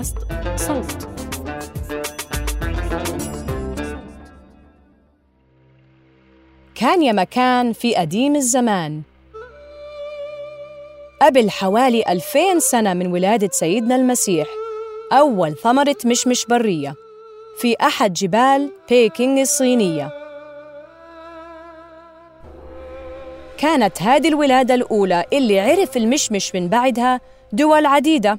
بودكاست صوت. كان يا مكان في قديم الزمان. قبل حوالي ألفين سنة من ولادة سيدنا المسيح أول ثمرة مشمش برية في أحد جبال بيكينغ الصينية. كانت هذه الولادة الأولى اللي عرف المشمش من بعدها دول عديدة.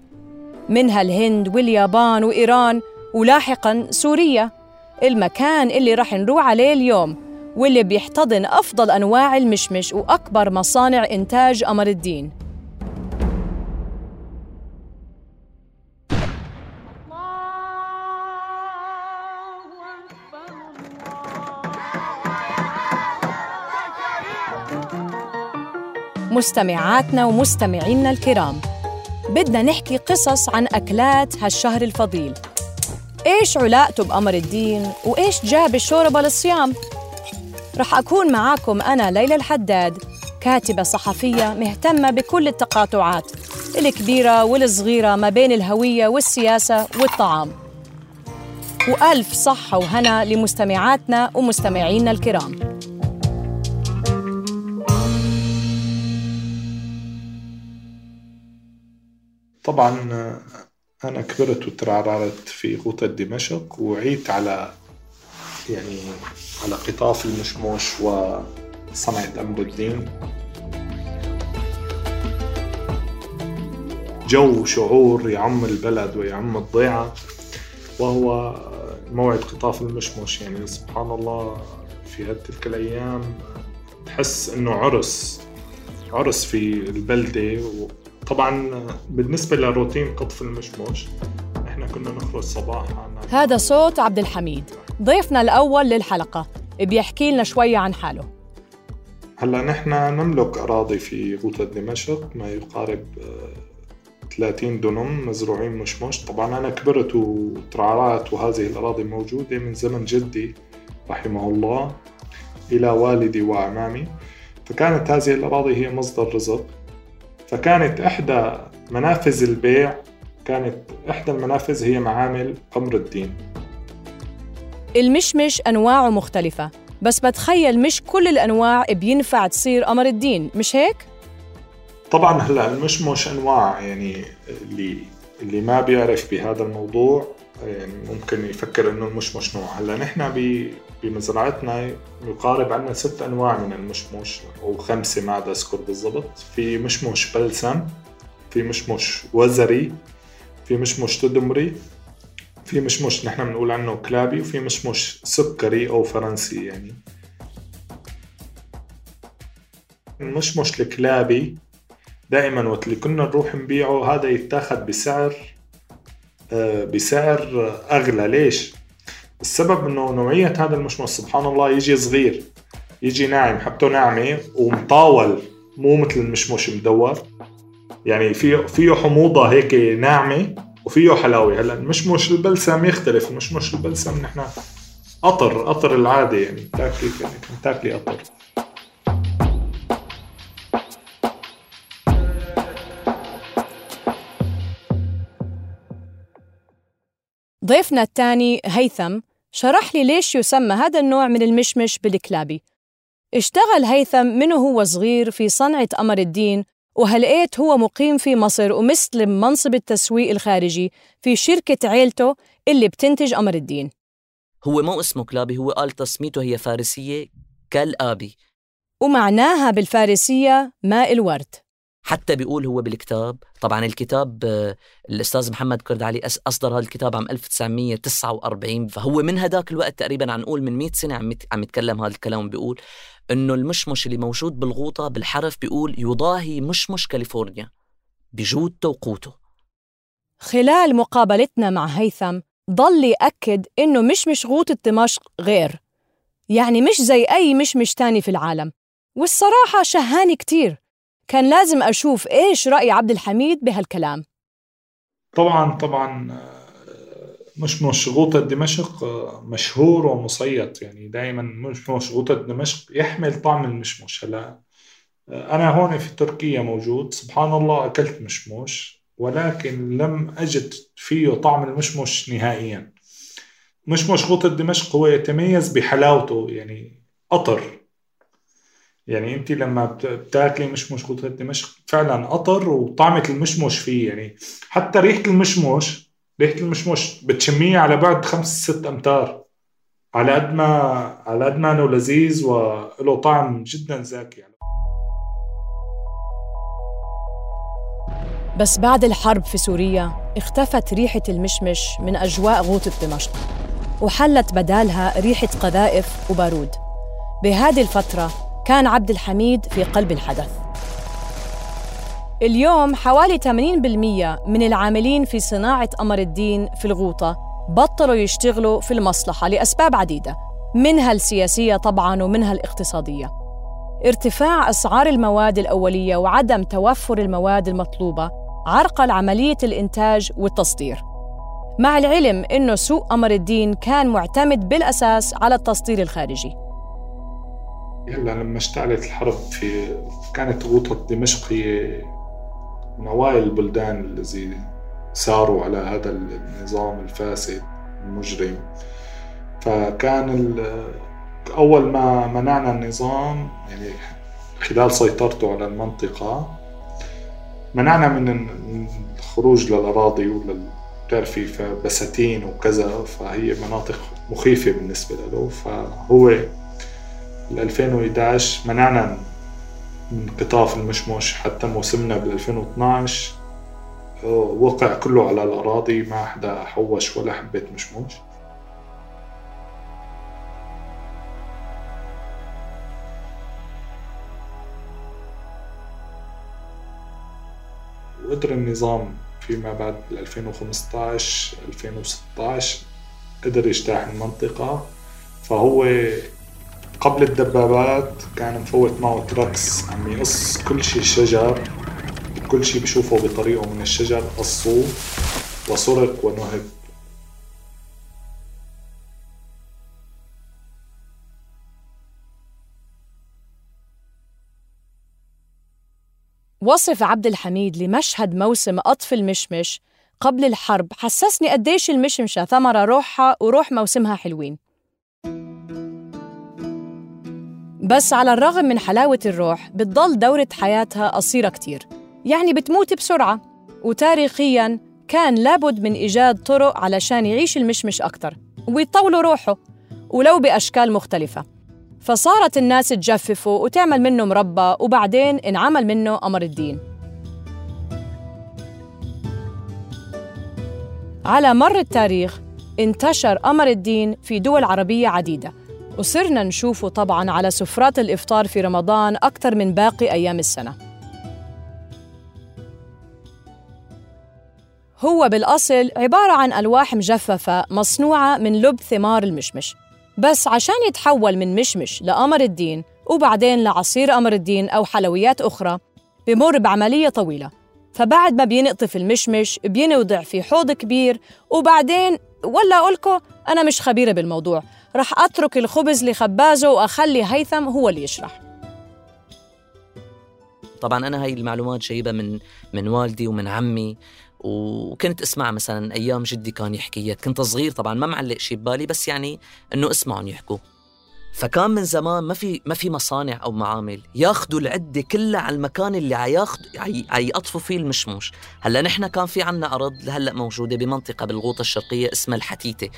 منها الهند واليابان وإيران ولاحقاً سوريا. المكان اللي رح نروح عليه اليوم واللي بيحتضن أفضل أنواع المشمش وأكبر مصانع إنتاج أمر الدين. مستمعاتنا ومستمعينا الكرام بدنا نحكي قصص عن أكلات هالشهر الفضيل. إيش علاقته بأمر الدين وإيش جاب الشوربة للصيام؟ رح أكون معاكم أنا ليلى الحداد كاتبة صحفية مهتمة بكل التقاطعات الكبيرة والصغيرة ما بين الهوية والسياسة والطعام. وألف صحة وهنا لمستمعاتنا ومستمعينا الكرام. طبعا أنا كبرت وترعرعت في غوطة دمشق وعيت على يعني على قطاف المشموش وصنعة أمر الدين. جو شعور يعم البلد ويعم الضيعة وهو موعد قطاف المشمش يعني سبحان الله في هتلك الأيام تحس إنه عرس عرس في البلدة طبعا بالنسبة لروتين قطف المشمش إحنا كنا نخرج صباحا هذا صوت عبد الحميد. ضيفنا الأول للحلقة بيحكي لنا شوية عن حاله. هلأ نحن نملك أراضي في غوطة دمشق ما يقارب 30 دنم مزروعين مشمش. طبعا أنا كبرت وترعرعت وهذه الأراضي موجودة من زمن جدي رحمه الله إلى والدي وأعمامي. فكانت هذه الأراضي هي مصدر رزق. فكانت إحدى منافذ البيع كانت إحدى المنافذ هي معامل أمر الدين المشمش أنواعه مختلفة بس بتخيل مش كل الأنواع بينفع تصير أمر الدين مش هيك؟ طبعا هلأ المشمش أنواع يعني اللي اللي ما بيعرف بهذا الموضوع يعني ممكن يفكر إنه المشمش نوع هلأ نحن بمزرعتنا يقارب عندنا ست أنواع من المشمش أو خمسة ما عاد أذكر بالضبط. في مشمش بلسم في مشمش وزري في مشمش تدمري في مشمش نحن بنقول عنه كلابي وفي مشمش سكري أو فرنسي يعني. المشمش الكلابي دائما وقت اللي كنا نروح نبيعه هذا يتاخد بسعر آه، بسعر أغلى. ليش؟ السبب إنه نوعية هذا المشمش سبحان الله يجي صغير يجي ناعم حبته ناعمة ومطاول مو مثل المشمش مدور يعني فيه فيه حموضة هيك ناعمة وفيه حلاوة. هلأ المشمش البلسم يختلف المشمش البلسم نحن قطر قطر العادة يعني. تاكلي يعني تاكلي قطر ضيفنا الثاني هيثم شرح لي ليش يسمى هذا النوع من المشمش بالكلابي. اشتغل هيثم منه هو صغير في صنعة أمر الدين وهلقيت هو مقيم في مصر ومستلم منصب التسويق الخارجي في شركة عيلته اللي بتنتج أمر الدين. هو مو اسمه كلابي هو قال تسميته هي فارسية كالآبي. ومعناها بالفارسية ماء الورد. حتى بيقول هو بالكتاب. طبعا الكتاب آه، الأستاذ محمد كرد علي أصدر هذا الكتاب عام 1949 فهو من هداك الوقت تقريبا عن نقول من 100 سنة عم عم يتكلم هذا الكلام بيقول إنه المشمش اللي موجود بالغوطة بالحرف بيقول يضاهي مشمش كاليفورنيا بجودته وقوته خلال مقابلتنا مع هيثم ضل يأكد إنه مشمش غوطة دمشق غير يعني مش زي أي مشمش تاني في العالم. والصراحة شهاني كتير. كان لازم أشوف إيش رأي عبد الحميد بهالكلام. طبعا طبعا مش غوطة دمشق مشهور ومصيط. يعني دائما مش غوطة دمشق يحمل طعم المشمش هلا أنا هون في تركيا موجود. سبحان الله أكلت مشموش ولكن لم أجد فيه طعم المشمش نهائيا. مشمش غوطة دمشق هو يتميز بحلاوته يعني قطر يعني انت لما بتاكلي مشمش غوطة دمشق فعلا قطر وطعمة المشمش فيه يعني حتى ريحة المشمش ريحة المشمش بتشميه على بعد خمس ست أمتار على قد ما على قد ما إنه لذيذ وله طعم جدا زاكي بس بعد الحرب في سوريا اختفت ريحة المشمش من أجواء غوطة دمشق وحلت بدالها ريحة قذائف وبارود. بهذه الفترة كان عبد الحميد في قلب الحدث. اليوم حوالي 80% من العاملين في صناعة أمر الدين في الغوطة بطلوا يشتغلوا في المصلحة لأسباب عديدة منها السياسية طبعاً ومنها الاقتصادية. ارتفاع أسعار المواد الأولية وعدم توفر المواد المطلوبة عرقل عملية الإنتاج والتصدير. مع العلم أنه سوق أمر الدين كان معتمد بالأساس على التصدير الخارجي. هلا لما اشتعلت الحرب في كانت غوطة دمشق هي من أوائل البلدان الذي ساروا على هذا النظام الفاسد المجرم. فكان أول ما منعنا النظام يعني خلال سيطرته على المنطقة منعنا من الخروج للأراضي ولل بتعرفي بساتين وكذا فهي مناطق مخيفة بالنسبة له. فهو ب 2011 منعنا من قطاف المشمش حتى موسمنا بال 2012 وقع كله على الأراضي ما حدا حوش ولا حبة مشمش. وقدر النظام فيما بعد 2015 2016 قدر يجتاح المنطقة. فهو قبل الدبابات كان مفوت معه تراكس عم يقص كل شيء شجر. كل شيء بشوفه بطريقه من الشجر قصوه وسرق ونهب. وصف عبد الحميد لمشهد موسم قطف المشمش قبل الحرب. حسسني قديش المشمشة ثمرة روحها وروح موسمها حلوين. بس على الرغم من حلاوة الروح بتضل دورة حياتها قصيرة كتير. يعني بتموت بسرعة. وتاريخياً كان لابد من إيجاد طرق علشان يعيش المشمش أكتر. ويطولوا روحه ولو بأشكال مختلفة. فصارت الناس تجففه وتعمل منه مربى وبعدين انعمل منه أمر الدين. على مر التاريخ انتشر أمر الدين في دول عربية عديدة. وصرنا نشوفه طبعاً على سفرات الإفطار في رمضان أكثر من باقي أيام السنة. هو بالأصل عبارة عن ألواح مجففة مصنوعة من لب ثمار المشمش. بس عشان يتحول من مشمش لقمر الدين وبعدين لعصير قمر الدين أو حلويات أخرى بمر بعملية طويلة. فبعد ما بينقطف المشمش بينوضع في حوض كبير وبعدين ولا أقولكم أنا مش خبيرة بالموضوع. رح أترك الخبز لخبازه وأخلي هيثم هو اللي يشرح. طبعا أنا هاي المعلومات جايبة من من والدي ومن عمي وكنت أسمع مثلا أيام جدي كان يحكي كنت صغير طبعا ما معلق شيء ببالي بس يعني إنه أسمعهم يحكوا. فكان من زمان ما في ما في مصانع أو معامل ياخذوا العدة كلها على المكان اللي عياخذ عيقطفوا فيه المشموش. هلأ نحن كان في عنا أرض هلأ موجودة بمنطقة بالغوطة الشرقية اسمها الحتيتة.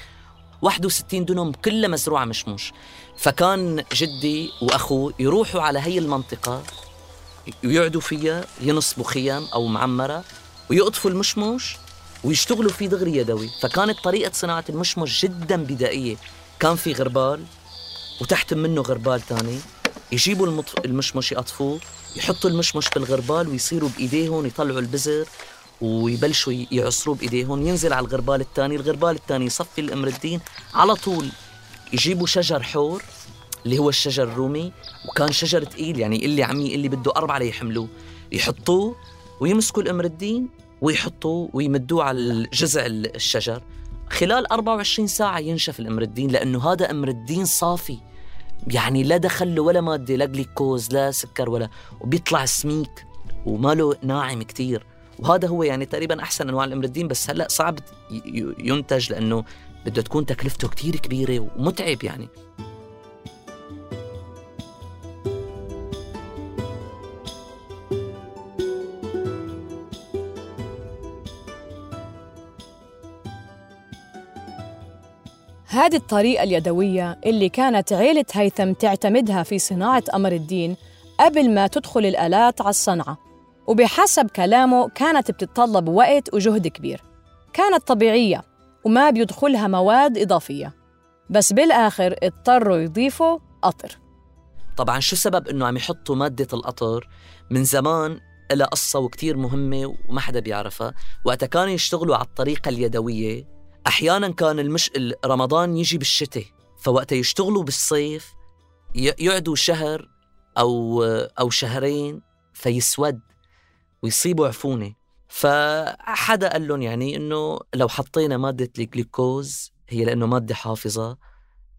61 دنم كلها مزروعة مشموش. فكان جدي وأخوه يروحوا على هي المنطقة ويقعدوا فيها ينصبوا خيام أو معمرة ويقطفوا المشمش ويشتغلوا فيه دغري يدوي. فكانت طريقة صناعة المشمش جدا بدائية. كان في غربال وتحت منه غربال تاني. يجيبوا. المشمش يقطفوه يحطوا المشمش بالغربال ويصيروا بإيديهم يطلعوا البزر. ويبلشوا يعصروه بإيديهم ينزل على الغربال الثاني الغربال الثاني يصفي الأمر الدين على طول يجيبوا شجر حور اللي هو الشجر الرومي وكان شجر تقيل يعني اللي عمي اللي بده أربعة ليحملوه يحطوه ويمسكوا الأمر الدين ويحطوه ويمدوه على الجذع الشجر. خلال 24 ساعة ينشف الأمر الدين لأنه هذا أمر الدين صافي. يعني لا دخل له ولا مادة لا جليكوز لا سكر ولا وبيطلع سميك وماله ناعم كتير. وهذا هو يعني تقريبا أحسن أنواع الأمر الدين بس هلأ صعب ينتج لأنه بده تكون تكلفته كتير كبيرة ومتعب يعني. هذه الطريقة اليدوية اللي كانت عيلة هيثم تعتمدها في صناعة أمر الدين قبل ما تدخل الآلات على الصنعة. وبحسب كلامه كانت بتتطلب وقت وجهد كبير. كانت طبيعية وما بيدخلها مواد إضافية. بس بالآخر اضطروا يضيفوا قطر. طبعا شو سبب إنه عم يحطوا مادة القطر من زمان لها قصة وكتير مهمة وما حدا بيعرفها؟ وقتها كانوا يشتغلوا على الطريقة اليدوية. أحيانا كان المش... رمضان يجي بالشتاء فوقتها يشتغلوا بالصيف يقعدوا شهر أو أو شهرين فيسود. ويصيبوا عفونة. فحدا قال لهم يعني إنه لو حطينا مادة الجلوكوز هي لأنه مادة حافظة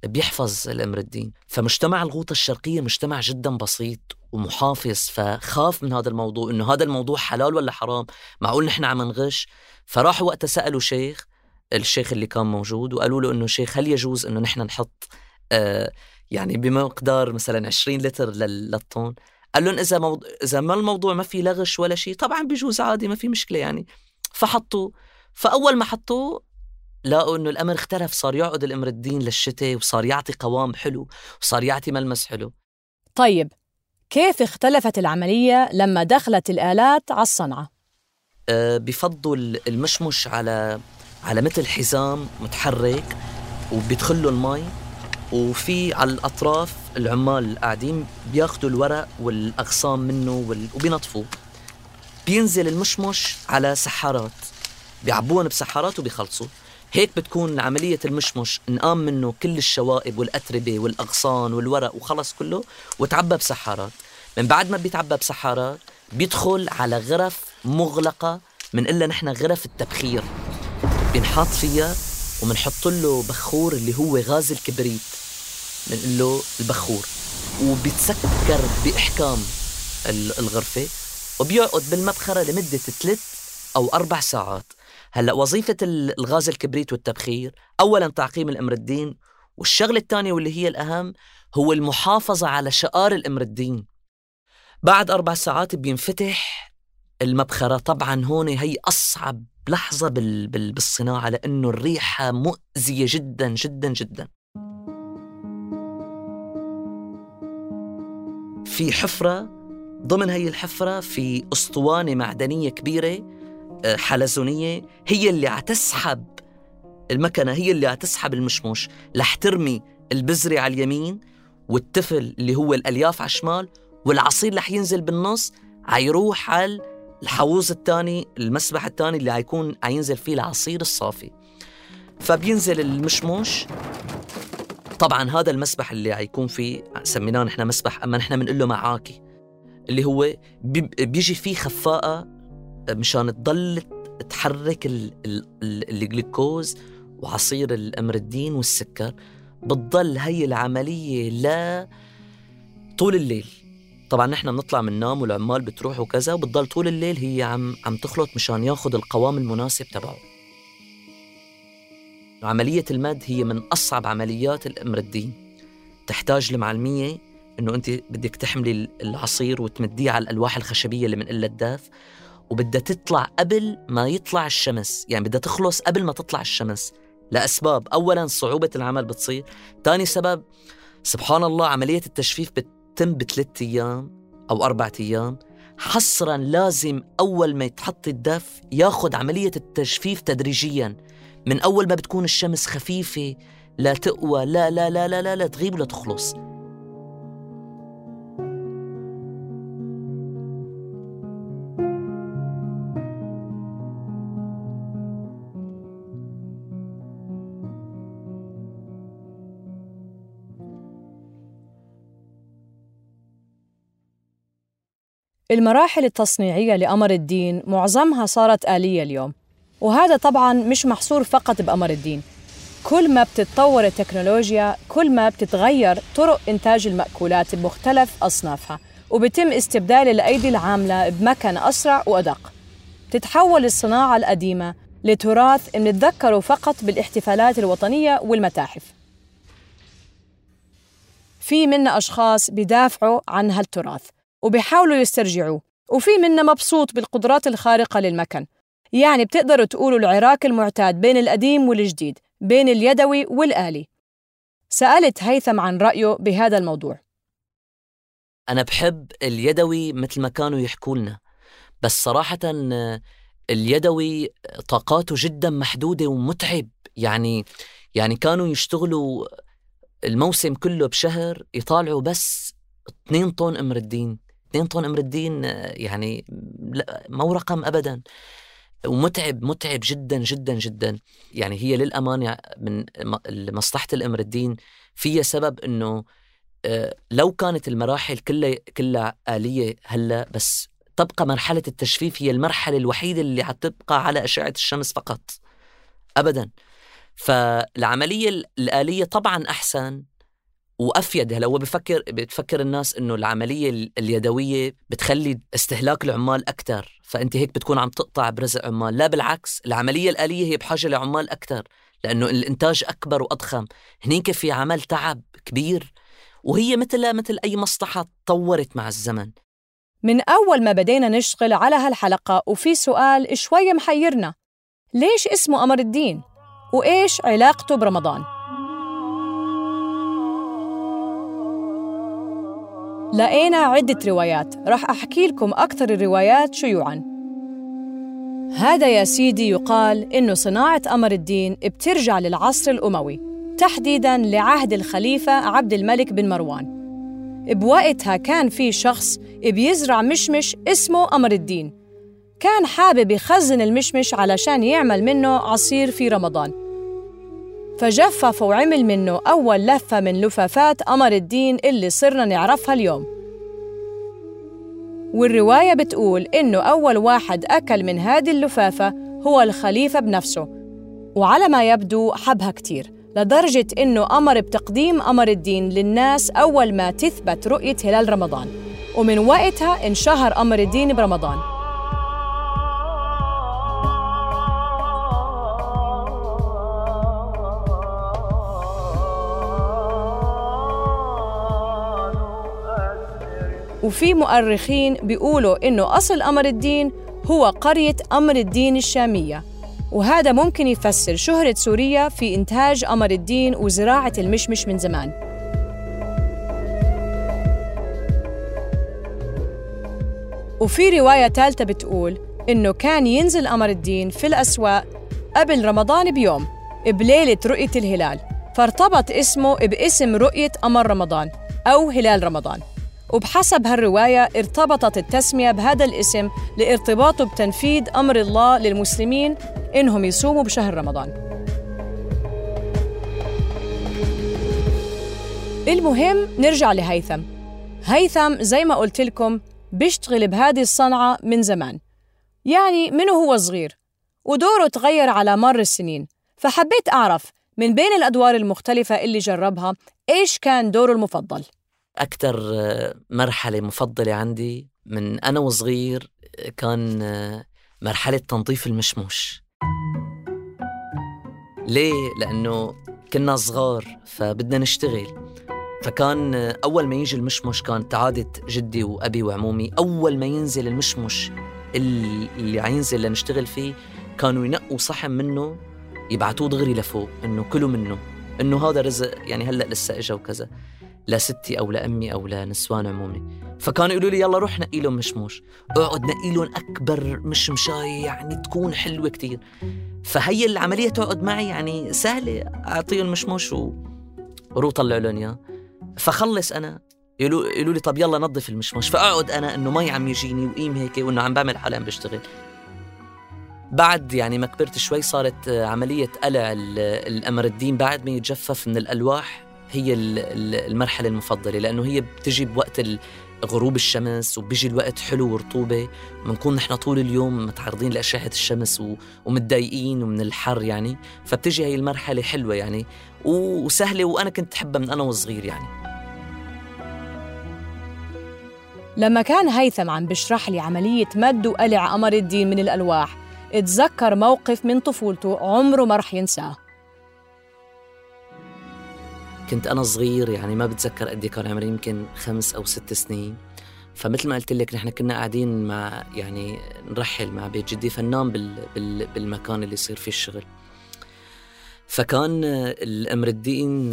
بيحفظ الأمر الدين. فمجتمع الغوطة الشرقية مجتمع جدا بسيط ومحافظ فخاف من هذا الموضوع إنه هذا الموضوع حلال ولا حرام. معقول نحن عم نغش؟ فراحوا وقتها سألوا شيخ الشيخ اللي كان موجود وقالوا له إنه شيخ هل يجوز إنه نحن نحط آه يعني بمقدار مثلا 20 لتر للطن؟ قال لهم إذا موضوع إذا ما الموضوع ما في لغش ولا شيء طبعا بيجوز عادي ما في مشكلة يعني. فحطوا فأول ما حطوه لقوا إنه الأمر اختلف صار يعقد الأمر الدين للشتاء وصار يعطي قوام حلو وصار يعطي ملمس حلو. طيب كيف اختلفت العملية لما دخلت الآلات على الصنعة؟ أه بفضوا المشمش على على مثل حزام متحرك وبيدخل له المي. وفي على الأطراف العمال القاعدين بياخذوا الورق والأغصان منه وال... وبينظفوه. بينزل المشمش على سحارات. بيعبوهم بسحارات وبيخلصوا. هيك بتكون عملية المشمش انقام منه كل الشوائب والأتربة والأغصان والورق وخلص كله وتعبى بسحارات. من بعد ما بيتعبى بسحارات بيدخل على غرف مغلقة من إلا نحن غرف التبخير. بنحط فيها وبنحط له بخور اللي هو غاز الكبريت. بنقول له البخور. وبيتسكر بإحكام الغرفة وبيقعد بالمبخرة لمدة ثلاث أو أربع ساعات. هلأ وظيفة الغاز الكبريت والتبخير أولا تعقيم الإمردين والشغلة الثانية واللي هي الأهم هو المحافظة على شقار الإمردين. بعد أربع ساعات بينفتح المبخرة. طبعا هون هي أصعب لحظة بال... بال... بالصناعة لأنه الريحة مؤذية جدا جدا جدا. في حفرة ضمن هي الحفرة في أسطوانة معدنية كبيرة آه، حلزونية هي اللي عتسحب المكنة هي اللي عتسحب المشموش. رح ترمي البزرة على اليمين والتفل اللي هو الألياف على الشمال والعصير رح ينزل بالنص عيروح على الحوض الثاني المسبح الثاني اللي حيكون حينزل فيه العصير الصافي. فبينزل المشموش. طبعا هذا المسبح اللي حيكون فيه سميناه نحن مسبح أما نحن بنقول له معاكي اللي هو بيجي فيه خفاقه مشان تضل تحرك الجلوكوز وعصير الأمردين والسكر. بتضل هي العملية لا طول الليل. طبعا نحن بنطلع من نام والعمال بتروح وكذا وبتضل طول الليل هي عم عم تخلط مشان ياخذ القوام المناسب تبعه. عملية المد هي من أصعب عمليات الإمردين تحتاج المعلمية إنه أنت بدك تحملي العصير وتمديه على الألواح الخشبية اللي من قلة الداف وبدها تطلع قبل ما يطلع الشمس. يعني بدها تخلص قبل ما تطلع الشمس لأسباب. أولا صعوبة العمل بتصير. ثاني سبب سبحان الله عملية التجفيف بت تتم بثلاث أيام أو أربعة أيام. حصرا لازم أول ما يتحط الدف ياخذ عملية التجفيف تدريجيا. من أول ما بتكون الشمس خفيفة لا تقوى لا لا لا لا لا, لا تغيب ولا تخلص. المراحل التصنيعية لأمر الدين معظمها صارت آلية اليوم. وهذا طبعاً مش محصور فقط بأمر الدين. كل ما بتتطور التكنولوجيا كل ما بتتغير طرق إنتاج المأكولات بمختلف أصنافها وبتم استبدال الأيدي العاملة بمكن أسرع وأدق. تتحول الصناعة القديمة لتراث منتذكره فقط بالاحتفالات الوطنية والمتاحف. في منا أشخاص بيدافعوا عن هالتراث. وبيحاولوا يسترجعوه. وفي منا مبسوط بالقدرات الخارقة للمكن. يعني بتقدروا تقولوا العراك المعتاد بين القديم والجديد بين اليدوي والآلي. سألت هيثم عن رأيه بهذا الموضوع. أنا بحب اليدوي مثل ما كانوا يحكوا لنا بس صراحة اليدوي طاقاته جدا محدودة ومتعب. يعني يعني كانوا يشتغلوا الموسم كله بشهر يطالعوا بس 2 طن أمر الدين. 2 طن أمر الدين يعني لا مو رقم ابدا. ومتعب متعب جدا جدا جدا. يعني هي للامانه من مصلحه الأمر الدين. فيها سبب إنه آه، لو كانت المراحل كلها كلها آلية هلأ بس تبقى مرحلة التجفيف هي المرحلة الوحيدة اللي حتبقى على أشعة الشمس فقط. أبدا. فالعملية الآلية طبعا أحسن. وافيد هلا هو بفكر بتفكر الناس إنه العملية اليدوية بتخلي استهلاك العمال أكثر فأنت هيك بتكون عم تقطع برزق عمال. لا بالعكس العملية الآلية هي بحاجة لعمال أكثر لأنه الإنتاج أكبر وأضخم. هنيك في عمل تعب كبير وهي مثل مثل أي مصلحة تطورت مع الزمن. من أول ما بدينا نشتغل على هالحلقة وفي سؤال شوي محيرنا. ليش اسمه قمر الدين؟ وإيش علاقته برمضان؟ لقينا عدة روايات. رح أحكي لكم أكثر الروايات شيوعاً. هذا يا سيدي يقال إنه صناعة أمر الدين بترجع للعصر الأموي تحديداً لعهد الخليفة عبد الملك بن مروان. بوقتها كان في شخص بيزرع مشمش اسمه أمر الدين. كان حابب يخزن المشمش علشان يعمل منه عصير في رمضان. فجفف وعمل منه أول لفة من لفافات قمر الدين اللي صرنا نعرفها اليوم. والرواية بتقول إنه أول واحد أكل من هذه اللفافة هو الخليفة بنفسه وعلى ما يبدو حبها كتير لدرجة إنه أمر بتقديم قمر الدين للناس أول ما تثبت رؤية هلال رمضان ومن وقتها انشهر قمر الدين برمضان. وفي مؤرخين بيقولوا إنه أصل أمر الدين هو قرية أمر الدين الشامية. وهذا ممكن يفسر شهرة سوريا في إنتاج أمر الدين وزراعة المشمش من زمان. وفي رواية ثالثة بتقول إنه كان ينزل أمر الدين في الأسواق قبل رمضان بيوم بليلة رؤية الهلال فارتبط اسمه باسم رؤية أمر رمضان أو هلال رمضان. وبحسب هالرواية ارتبطت التسمية بهذا الاسم لارتباطه بتنفيذ أمر الله للمسلمين إنهم يصوموا بشهر رمضان. المهم نرجع لهيثم. هيثم زي ما قلت لكم بيشتغل بهذه الصنعة من زمان. يعني من هو صغير؟ ودوره تغير على مر السنين. فحبيت أعرف من بين الأدوار المختلفة اللي جربها إيش كان دوره المفضل؟ أكثر مرحلة مفضلة عندي من أنا وصغير كان مرحلة تنظيف المشموش. ليه؟ لأنه كنا صغار فبدنا نشتغل. فكان أول ما يجي المشمش كانت عادة جدي وأبي وعمومي أول ما ينزل المشمش اللي عينزل لنشتغل فيه كانوا ينقوا صحن منه يبعتوه دغري لفوق إنه كلوا منه إنه هذا رزق يعني هلأ لسه إجا وكذا. لستي أو لامي أو لنسوان عمومي. فكانوا يقولوا لي يلا روح نقي لهم مشموش. اقعد نقي لهم أكبر مشمشاي يعني تكون حلوة كتير. فهي العملية تقعد معي يعني سهلة أعطيهم مشموش. وروح طلع لهم إياه. فخلص أنا يقولوا يقولوا لي طب يلا نظف المشمش فأقعد أنا إنه مي عم يجيني وقيم هيك وإنه عم بعمل حالي عم بشتغل. بعد يعني ما كبرت شوي صارت عملية قلع الأمر الدين بعد ما يتجفف من الألواح. هي المرحلة المفضلة لأنه هي بتجي بوقت غروب الشمس وبيجي الوقت حلو ورطوبة. بنكون نحن طول اليوم متعرضين لأشعة الشمس ومتضايقين ومن الحر يعني. فبتجي هي المرحلة حلوة يعني وسهلة وأنا كنت أحبها من أنا وصغير يعني. لما كان هيثم عم بشرح لي عملية مد وقلع قمر الدين من الألواح اتذكر موقف من طفولته عمره ما رح ينساه. كنت أنا صغير يعني ما بتذكر قد إيه كان عمري يمكن خمس أو ست سنين. فمثل ما قلت لك نحن كنا قاعدين مع يعني نرحل مع بيت جدي فنان بال بال بالمكان اللي يصير فيه الشغل. فكان الأمر الدين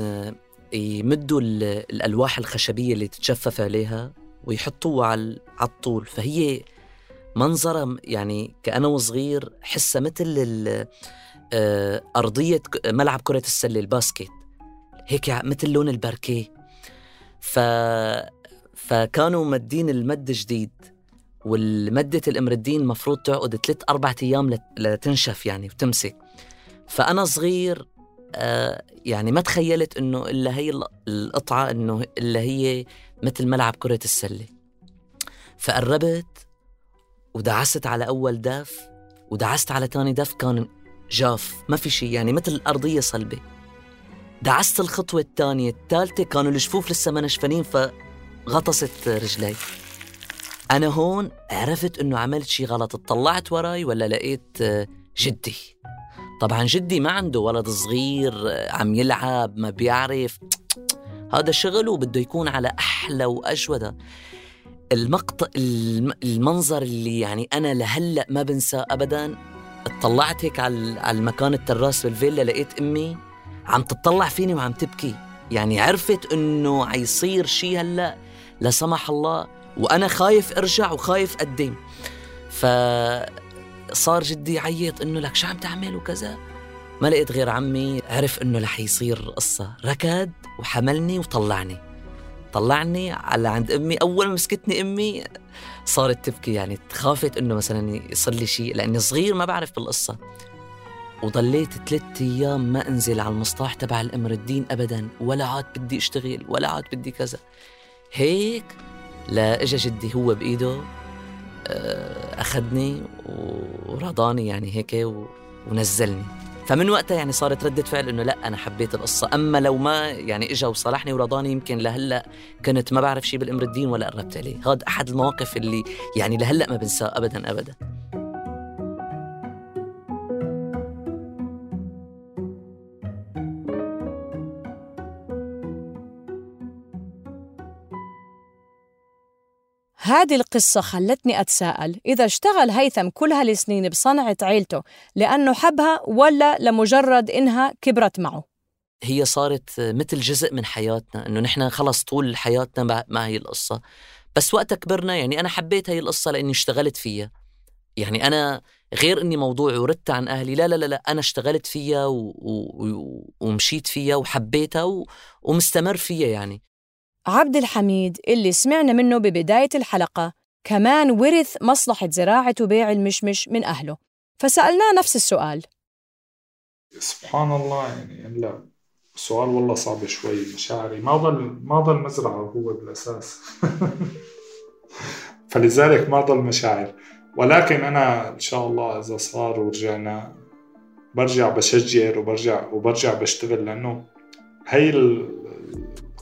يمدوا الألواح الخشبية اللي تتشفف عليها ويحطوها على الطول. فهي منظرة يعني كأنا وصغير حسها مثل آه، أرضية ملعب كرة السلة الباسكت. هيك مثل لون الباركيه ف فكانوا مدين المد جديد والمدة الدين المفروض تعقد ثلاث أربعة أيام لتنشف يعني وتمسك فأنا صغير آه يعني ما تخيلت إنه إلا هي القطعة إنه إلا هي مثل ملعب كرة السلة. فقربت ودعست على أول دف ودعست على تاني دف كان جاف ما في شيء يعني مثل الأرضية صلبة. دعست الخطوة الثانية الثالثة. كانوا الجفوف لسه ما نشفانين فغطست رجلي. أنا هون عرفت إنه عملت شي غلط. اطلعت وراي ولا لقيت جدي؟ طبعا جدي ما عنده ولد صغير عم يلعب ما بيعرف. هذا شغله بده يكون على أحلى وأجودة المقطع المنظر اللي يعني أنا لهلأ ما بنساه أبدا. اطلعت هيك على المكان التراس بالفيلا لقيت أمي عم تطلع فيني وعم تبكي. يعني عرفت إنه عيصير شيء هلأ لا سمح الله وأنا خايف أرجع وخايف أقدم. فصار جدي يعيط إنه لك شو عم تعمل وكذا. ما لقيت غير عمي عرف إنه رح يصير قصة. ركض وحملني وطلعني. طلعني على عند أمي. أول ما مسكتني أمي صارت تبكي. يعني خافت إنه مثلا يصير لي شيء لأني صغير ما بعرف بالقصة. وضليت ثلاثة أيام ما أنزل على المصطاح تبع الأمر الدين أبدا ولا عاد بدي أشتغل ولا عاد بدي كذا. هيك لا إجا جدي هو بإيده آه، أخذني ورضاني يعني هيك ونزلني. فمن وقتها يعني صارت ردة فعل إنه لا أنا حبيت القصة. أما لو ما يعني إجا وصالحني ورضاني يمكن لهلأ كنت ما بعرف شيء بالأمر الدين ولا قربت عليه. هذا أحد المواقف اللي يعني لهلأ ما بنساه ابدا ابدا. هذه القصة خلتني أتساءل إذا اشتغل هيثم كل هالسنين بصنعة عيلته لأنه حبها ولا لمجرد إنها كبرت معه؟ هي صارت مثل جزء من حياتنا إنه نحن خلص طول حياتنا مع هي القصة. بس وقتها كبرنا يعني أنا حبيت هي القصة لأني اشتغلت فيها. يعني أنا غير إني موضوع وردت عن أهلي لا لا لا, لا أنا اشتغلت فيها و... و... ومشيت فيها وحبيتها و... ومستمر فيها يعني. عبد الحميد اللي سمعنا منه ببداية الحلقة كمان ورث مصلحة زراعة وبيع المشمش من أهله. فسألناه نفس السؤال. سبحان الله يعني لا سؤال والله صعب شوي مشاعري. ما ضل ما ضل مزرعة هو بالأساس. فلذلك ما ضل مشاعر. ولكن أنا إن شاء الله إذا صار ورجعنا برجع بشجر وبرجع وبرجع بشتغل لأنه هي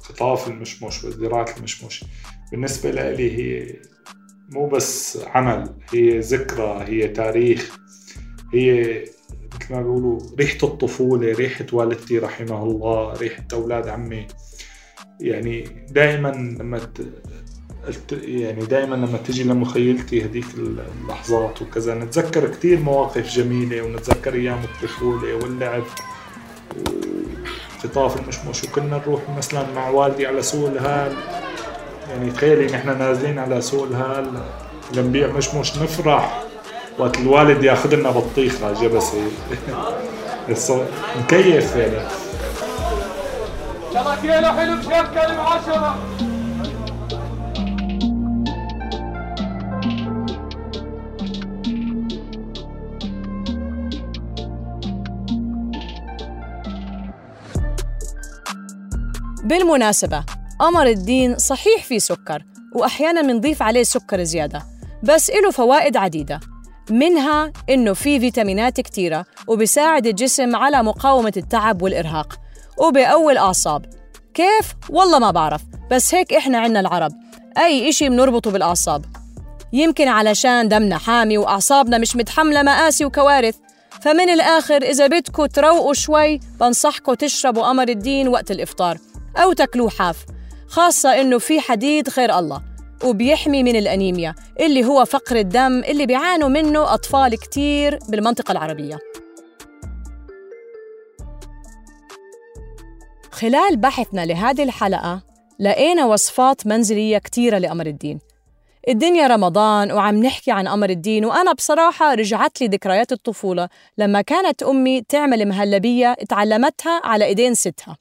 قطاف المشمش وزراعة المشمش بالنسبة لي هي مو بس عمل هي ذكرى هي تاريخ هي مثل ما بيقولوا ريحة الطفولة ريحة والدتي رحمه الله ريحة أولاد عمي يعني دائما لما. يعني دائما لما تجي لمخيلتي هذيك اللحظات وكذا نتذكر كثير مواقف جميلة ونتذكر أيام الطفولة واللعب خطاف المشمش وكنا نروح مثلا مع والدي على سوق الهال. يعني تخيلي نحن نازلين على سوق الهال لنبيع مشمش نفرح. وقت الوالد ياخذ لنا بطيخ على جبسه مكيف يعني. شبك كيلو حلو شيخ كلمة بالمناسبة قمر الدين صحيح فيه سكر وأحيانا بنضيف عليه سكر زيادة بس له فوائد عديدة منها إنه فيه فيتامينات كتيرة وبيساعد الجسم على مقاومة التعب والإرهاق وبقوي الأعصاب. كيف؟ والله ما بعرف بس هيك إحنا عنا العرب أي إشي بنربطه بالأعصاب. يمكن علشان دمنا حامي وأعصابنا مش متحملة مآسي وكوارث فمن الآخر إذا بدكم تروقوا شوي بنصحكم تشربوا قمر الدين وقت الإفطار. أو تاكلوه حاف خاصة إنه في حديد خير الله وبيحمي من الأنيميا اللي هو فقر الدم اللي بيعانوا منه أطفال كتير بالمنطقة العربية. خلال بحثنا لهذه الحلقة لقينا وصفات منزلية كتيرة لقمر الدين. الدنيا رمضان وعم نحكي عن قمر الدين وأنا بصراحة رجعت لي ذكريات الطفولة لما كانت أمي تعمل مهلبية تعلمتها على إيدين ستها.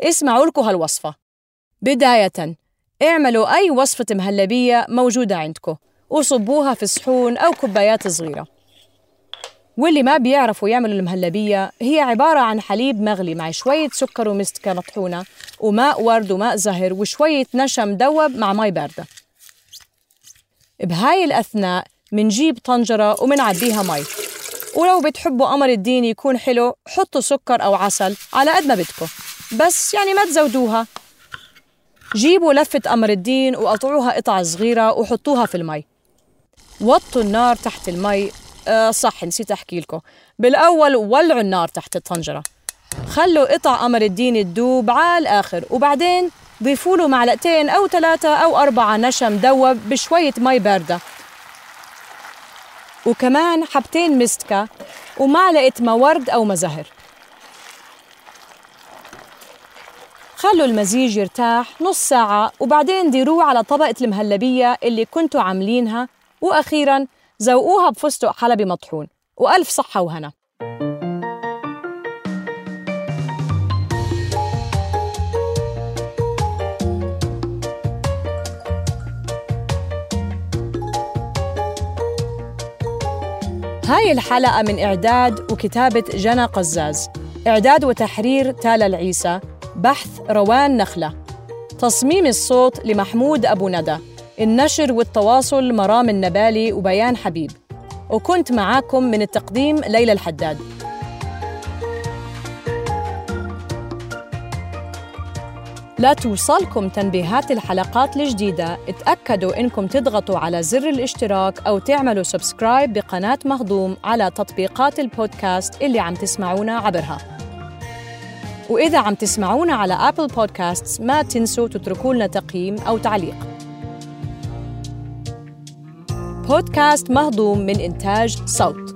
اسمعوا لكم هالوصفة. بداية اعملوا أي وصفة مهلبية موجودة عندكم وصبوها في صحون أو كوبايات صغيرة. واللي ما بيعرفوا يعملوا المهلبية هي عبارة عن حليب مغلي مع شوية سكر ومستكة مطحونة وماء ورد وماء زهر وشوية نشا مدوب مع مي باردة. بهاي الأثناء منجيب طنجرة ومنعبيها مي ولو بتحبوا قمر الدين يكون حلو حطوا سكر أو عسل على قد ما بدكم. بس يعني ما تزودوها. جيبوا لفة قمر الدين وقطعوها قطع صغيرة وحطوها في المي. وطوا النار تحت المي. آه صح نسيت أحكي لكم. بالأول ولعوا النار تحت الطنجرة. خلوا قطع قمر الدين تدوب على الآخر وبعدين ضيفوا له معلقتين أو ثلاثة أو أربعة نشا مدوب بشوية مي باردة. وكمان حبتين مستكة ومعلقة ما ورد أو مزهر خلوا المزيج يرتاح نص ساعة وبعدين ديروه على طبقة المهلبية اللي كنتوا عاملينها. وأخيراً زوقوها بفستق حلبي مطحون. وألف صحة وهنا. هاي الحلقة من إعداد وكتابة جنى قزاز. إعداد وتحرير تالا العيسى. بحث روان نخلة. تصميم الصوت لمحمود أبو ندى. النشر والتواصل مرام النبالي وبيان حبيب. وكنت معاكم من التقديم ليلى الحداد. لتوصلكم تنبيهات الحلقات الجديدة. اتأكدوا إنكم تضغطوا على زر الاشتراك أو تعملوا subscribe بقناة مهضوم على تطبيقات البودكاست اللي عم تسمعونا عبرها. وإذا عم تسمعونا على أبل بودكاست ما تنسوا تتركوا لنا تقييم أو تعليق. بودكاست مهضوم من إنتاج صوت.